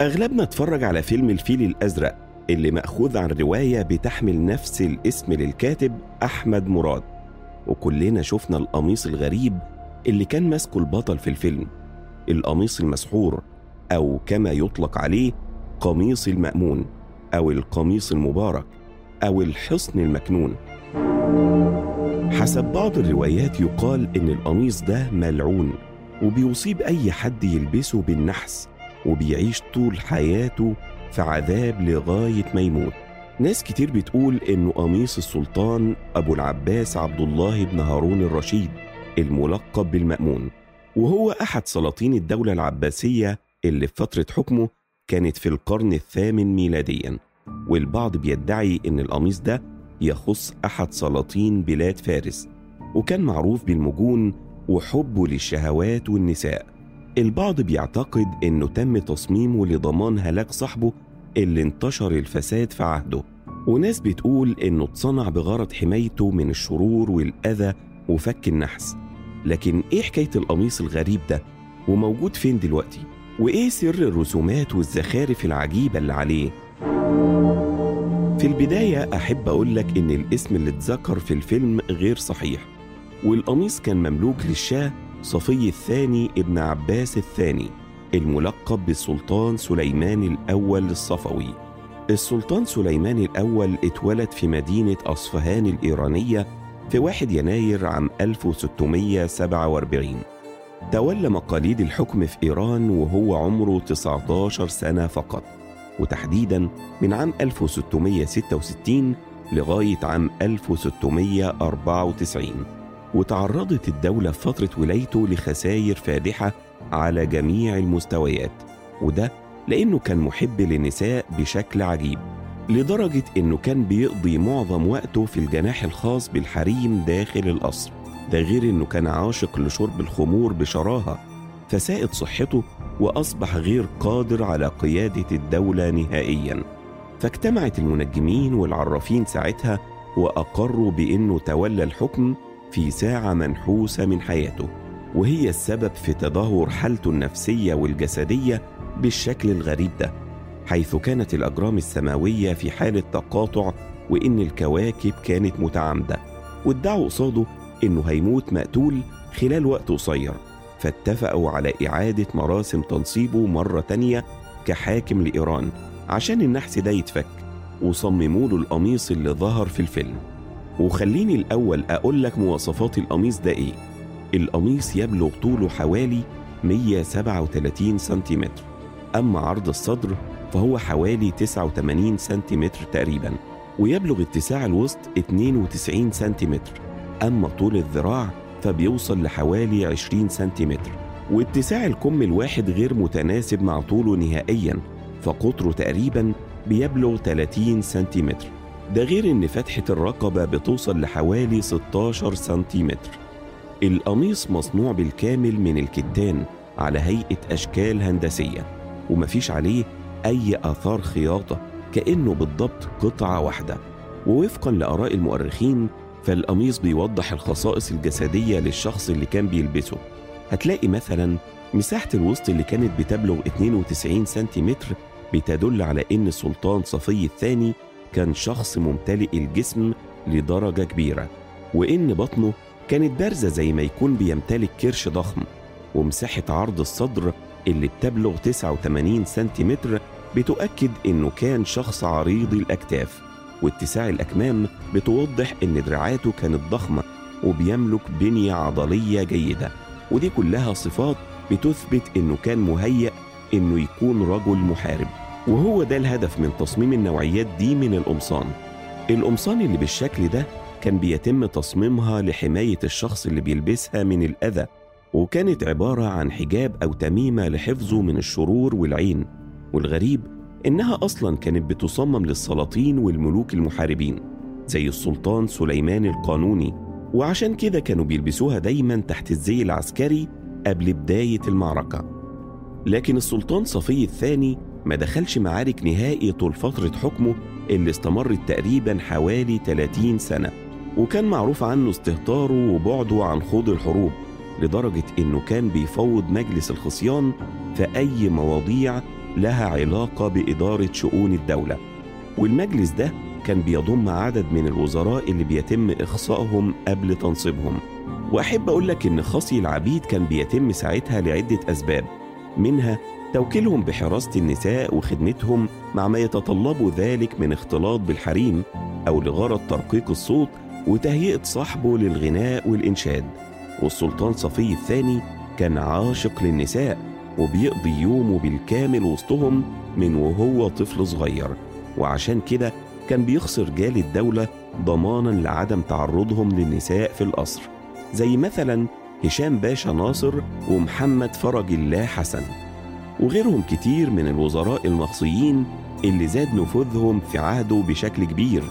أغلبنا اتفرج على فيلم الفيل الأزرق اللي مأخوذ عن رواية بتحمل نفس الاسم للكاتب أحمد مراد وكلنا شفنا القميص الغريب اللي كان ماسكه البطل في الفيلم. القميص المسحور أو كما يطلق عليه قميص المأمون أو القميص المبارك أو الحصن المكنون. حسب بعض الروايات يقال إن القميص ده ملعون وبيصيب أي حد يلبسه بالنحس. وبيعيش طول حياته في عذاب لغاية ما يموت. ناس كتير بتقول إنه قميص السلطان أبو العباس عبد الله بن هارون الرشيد الملقب بالمأمون. وهو أحد سلاطين الدولة العباسية اللي في فترة حكمه كانت في القرن الثامن ميلاديا. والبعض بيدعي إن القميص ده يخص أحد سلاطين بلاد فارس. وكان معروف بالمجون وحبه للشهوات والنساء. البعض بيعتقد إنه تم تصميمه لضمان هلاك صاحبه اللي انتشر الفساد في عهده. وناس بتقول إنه اتصنع بغرض حمايته من الشرور والأذى وفك النحس. لكن إيه حكاية القميص الغريب ده؟ وموجود فين دلوقتي؟ وإيه سر الرسومات والزخارف العجيبة اللي عليه؟ في البداية أحب أقول لك إن الاسم اللي اتذكر في الفيلم غير صحيح. والقميص كان مملوك للشاة صفي الثاني ابن عباس الثاني الملقب بالسلطان سليمان الأول الصفوي. السلطان سليمان الأول اتولد في مدينة أصفهان الإيرانية في 1 يناير عام 1647 تولى مقاليد الحكم في إيران وهو عمره 19 سنة فقط وتحديدا من عام 1666 لغاية عام 1694 وتعرضت الدولة في فترة ولايته لخسائر فادحة على جميع المستويات وده لأنه كان محب للنساء بشكل عجيب لدرجة إنه كان بيقضي معظم وقته في الجناح الخاص بالحريم داخل القصر. ده غير إنه كان عاشق لشرب الخمور بشراهة فساءت صحته وأصبح غير قادر على قيادة الدولة نهائيا. فاجتمعت المنجمين والعرافين ساعتها وأقروا بإنه تولى الحكم في ساعة منحوسة من حياته وهي السبب في تدهور حالته النفسية والجسدية بالشكل الغريب ده حيث كانت الأجرام السماوية في حالة تقاطع وإن الكواكب كانت متعامدة وادعوا قصاده إنه هيموت مقتول خلال وقت قصير فاتفقوا على إعادة مراسم تنصيبه مرة تانية كحاكم لإيران عشان النحس ده يتفك وصمموا له القميص اللي ظهر في الفيلم. وخليني الأول أقول لك مواصفات القميص ده إيه؟ القميص يبلغ طوله حوالي 137 سنتيمتر أما عرض الصدر فهو حوالي 89 سنتيمتر تقريبا ويبلغ اتساع الوسط 92 سنتيمتر أما طول الذراع فبيوصل لحوالي 20 سنتيمتر واتساع الكم الواحد غير متناسب مع طوله نهائيا فقطره تقريبا بيبلغ 30 سنتيمتر. ده غير إن فتحة الرقبة بتوصل لحوالي 16 سنتيمتر. القميص مصنوع بالكامل من الكتان على هيئة أشكال هندسية ومفيش عليه أي آثار خياطة كأنه بالضبط قطعة واحدة. ووفقا لآراء المؤرخين فالقميص بيوضح الخصائص الجسدية للشخص اللي كان بيلبسه. هتلاقي مثلا مساحة الوسط اللي كانت بتبلغ 92 سنتيمتر بتدل على إن السلطان صفي الثاني كان شخص ممتلئ الجسم لدرجة كبيرة وإن بطنه كانت بارزة زي ما يكون بيمتلك كرش ضخم ومساحة عرض الصدر اللي بتبلغ 89 سنتيمتر بتؤكد إنه كان شخص عريض الأكتاف واتساع الأكمام بتوضح إن دراعاته كانت ضخمة وبيملك بنية عضلية جيدة ودي كلها صفات بتثبت إنه كان مهيأ إنه يكون رجل محارب. وهو ده الهدف من تصميم النوعيات دي من القمصان. القمصان اللي بالشكل ده كان بيتم تصميمها لحماية الشخص اللي بيلبسها من الأذى وكانت عبارة عن حجاب أو تميمة لحفظه من الشرور والعين. والغريب إنها أصلا كانت بتصمم للسلاطين والملوك المحاربين زي السلطان سليمان القانوني. وعشان كده كانوا بيلبسوها دايما تحت الزي العسكري قبل بداية المعركة. لكن السلطان صفي الثاني ما دخلش معارك نهائي طول فترة حكمه اللي استمرت تقريبا حوالي 30 سنة وكان معروف عنه استهتاره وبعده عن خوض الحروب لدرجة إنه كان بيفوض مجلس الخصيان في أي مواضيع لها علاقة بإدارة شؤون الدولة. والمجلس ده كان بيضم عدد من الوزراء اللي بيتم إخصائهم قبل تنصيبهم. وأحب أقول لك إن خصي العبيد كان بيتم ساعتها لعدة أسباب منها توكيلهم بحراسة النساء وخدمتهم مع ما يتطلب ذلك من اختلاط بالحريم أو لغرض ترقيق الصوت وتهيئة صاحبه للغناء والإنشاد. والسلطان صفي الثاني كان عاشق للنساء وبيقضي يومه بالكامل وسطهم من وهو طفل صغير. وعشان كده كان بيخسر رجال الدولة ضمانا لعدم تعرضهم للنساء في القصر. زي مثلا هشام باشا ناصر ومحمد فرج الله حسن. وغيرهم كتير من الوزراء المخصيين اللي زاد نفوذهم في عهده بشكل كبير.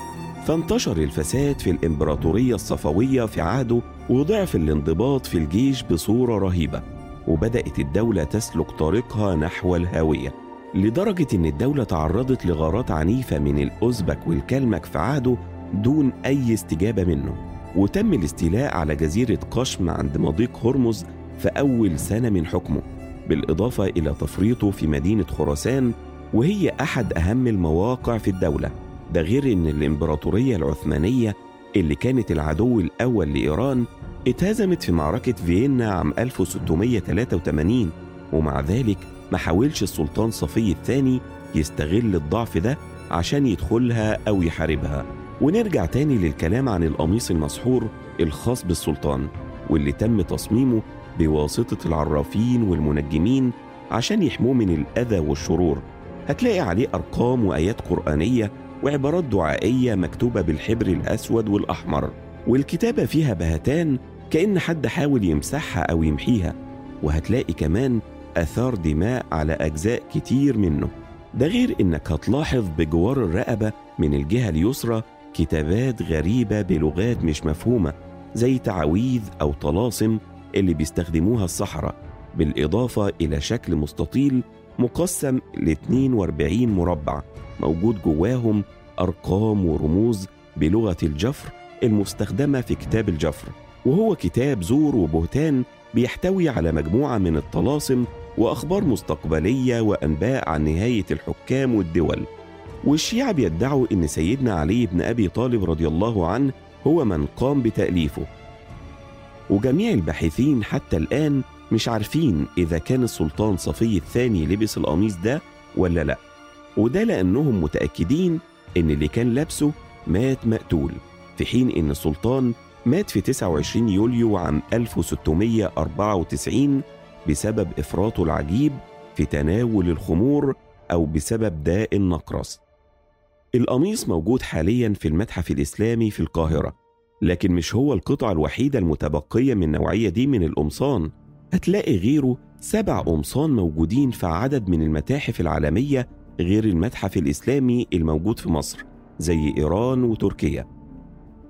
فانتشر الفساد في الإمبراطورية الصفوية في عهده وضعف الانضباط في الجيش بصورة رهيبة وبدأت الدولة تسلك طريقها نحو الهاوية لدرجة إن الدولة تعرضت لغارات عنيفة من الأوزبك والكلمك في عهده دون أي استجابة منه. وتم الاستيلاء على جزيرة قشم عند مضيق هرمز في أول سنة من حكمه. بالإضافة إلى تفريطه في مدينة خراسان وهي أحد أهم المواقع في الدولة ده غير إن الإمبراطورية العثمانية اللي كانت العدو الأول لإيران اتهزمت في معركة فيينا عام 1683 ومع ذلك ما حاولش السلطان صفي الثاني يستغل الضعف ده عشان يدخلها أو يحاربها. ونرجع تاني للكلام عن القميص المسحور الخاص بالسلطان واللي تم تصميمه بواسطة العرافين والمنجمين عشان يحموه من الأذى والشرور. هتلاقي عليه أرقام وآيات قرآنية وعبارات دعائية مكتوبة بالحبر الأسود والأحمر والكتابة فيها بهتان كأن حد حاول يمسحها أو يمحيها. وهتلاقي كمان آثار دماء على أجزاء كتير منه. ده غير إنك هتلاحظ بجوار الرقبة من الجهة اليسرى كتابات غريبة بلغات مش مفهومة زي تعاويذ أو طلاسم اللي بيستخدموها السحرة بالإضافة إلى شكل مستطيل مقسم ل 42 مربع موجود جواهم أرقام ورموز بلغة الجفر المستخدمة في كتاب الجفر وهو كتاب زور وبهتان بيحتوي على مجموعة من الطلاسم وأخبار مستقبلية وأنباء عن نهاية الحكام والدول. والشيعة بيدعوا إن سيدنا علي بن أبي طالب رضي الله عنه هو من قام بتأليفه. وجميع الباحثين حتى الآن مش عارفين إذا كان السلطان صفي الثاني لبس القميص ده ولا لأ. وده لأنهم متأكدين إن اللي كان لابسه مات مقتول في حين إن السلطان مات في 29 يوليو عام 1694 بسبب إفراطه العجيب في تناول الخمور أو بسبب داء النقرس. القميص موجود حاليا في المتحف الإسلامي في القاهرة. لكن مش هو القطعة الوحيدة المتبقية من النوعية دي من القمصان. هتلاقي غيره سبع قمصان موجودين في عدد من المتاحف العالمية غير المتحف الإسلامي الموجود في مصر زي إيران وتركيا.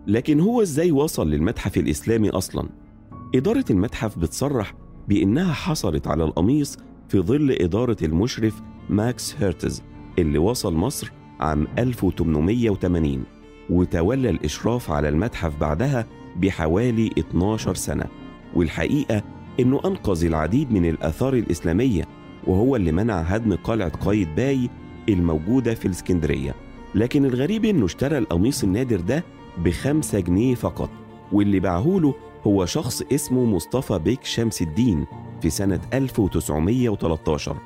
لكن هو إزاي وصل للمتحف الإسلامي أصلا؟ إدارة المتحف بتصرح بإنها حصلت على القميص في ظل إدارة المشرف ماكس هيرتز اللي وصل مصر عام 1880 وتولى الإشراف على المتحف بعدها بحوالي 12 سنة. والحقيقة إنه أنقذ العديد من الآثار الإسلامية وهو اللي منع هدم قلعة قايتباي الموجودة في الإسكندرية. لكن الغريب إنه اشترى القميص النادر ده بخمسة جنيه فقط واللي باعهوله هو شخص اسمه مصطفى بيك شمس الدين في سنة 1913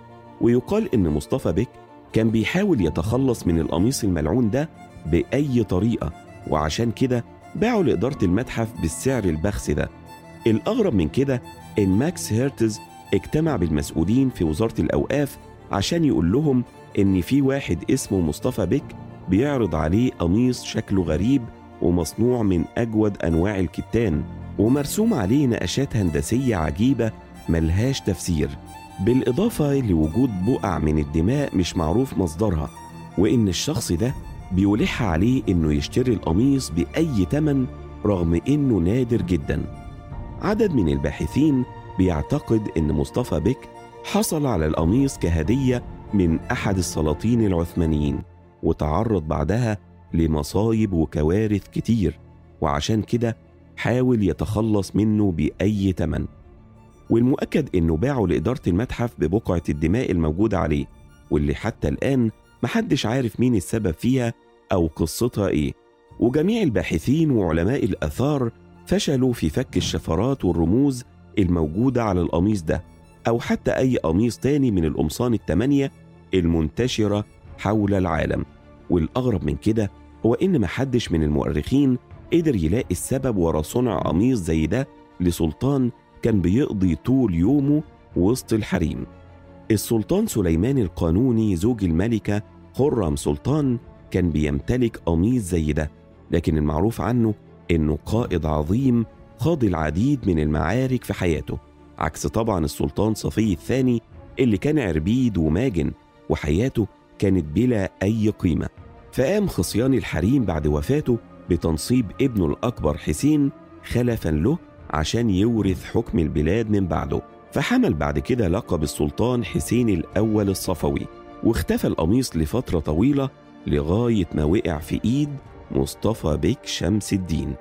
ويقال إن مصطفى بيك كان بيحاول يتخلص من القميص الملعون ده بأي طريقة وعشان كده باعوا لإدارة المتحف بالسعر البخس ده. الأغرب من كده إن ماكس هيرتز اجتمع بالمسؤولين في وزارة الأوقاف عشان يقول لهم إن في واحد اسمه مصطفى بيك بيعرض عليه قميص شكله غريب ومصنوع من أجود أنواع الكتان ومرسوم عليه نقشات هندسية عجيبة ملهاش تفسير. بالإضافة لوجود بقع من الدماء مش معروف مصدرها وإن الشخص ده بيلح عليه إنه يشتري القميص بأي تمن رغم إنه نادر جدا. عدد من الباحثين بيعتقد إن مصطفى بك حصل على القميص كهدية من أحد السلاطين العثمانيين وتعرض بعدها لمصايب وكوارث كتير وعشان كده حاول يتخلص منه بأي تمن. والمؤكد إنه باعه لإدارة المتحف ببقعة الدماء الموجودة عليه واللي حتى الآن محدش عارف مين السبب فيها أو قصتها إيه. وجميع الباحثين وعلماء الآثار فشلوا في فك الشفرات والرموز الموجودة على القميص ده أو حتى أي قميص تاني من القمصان التمانية المنتشرة حول العالم. والأغرب من كده هو إن محدش من المؤرخين قدر يلاقي السبب ورا صنع قميص زي ده لسلطان كان بيقضي طول يومه وسط الحريم. السلطان سليمان القانوني زوج الملكة خرم سلطان كان بيمتلك قميص زي ده لكن المعروف عنه إنه قائد عظيم خاض العديد من المعارك في حياته عكس طبعا السلطان صفي الثاني اللي كان عربيد وماجن وحياته كانت بلا أي قيمة. فقام خصيان الحريم بعد وفاته بتنصيب ابنه الأكبر حسين خلفا له عشان يورث حكم البلاد من بعده فحمل بعد كده لقب السلطان حسين الأول الصفوي واختفى القميص لفترة طويلة لغاية ما وقع في إيد مصطفى بك شمس الدين.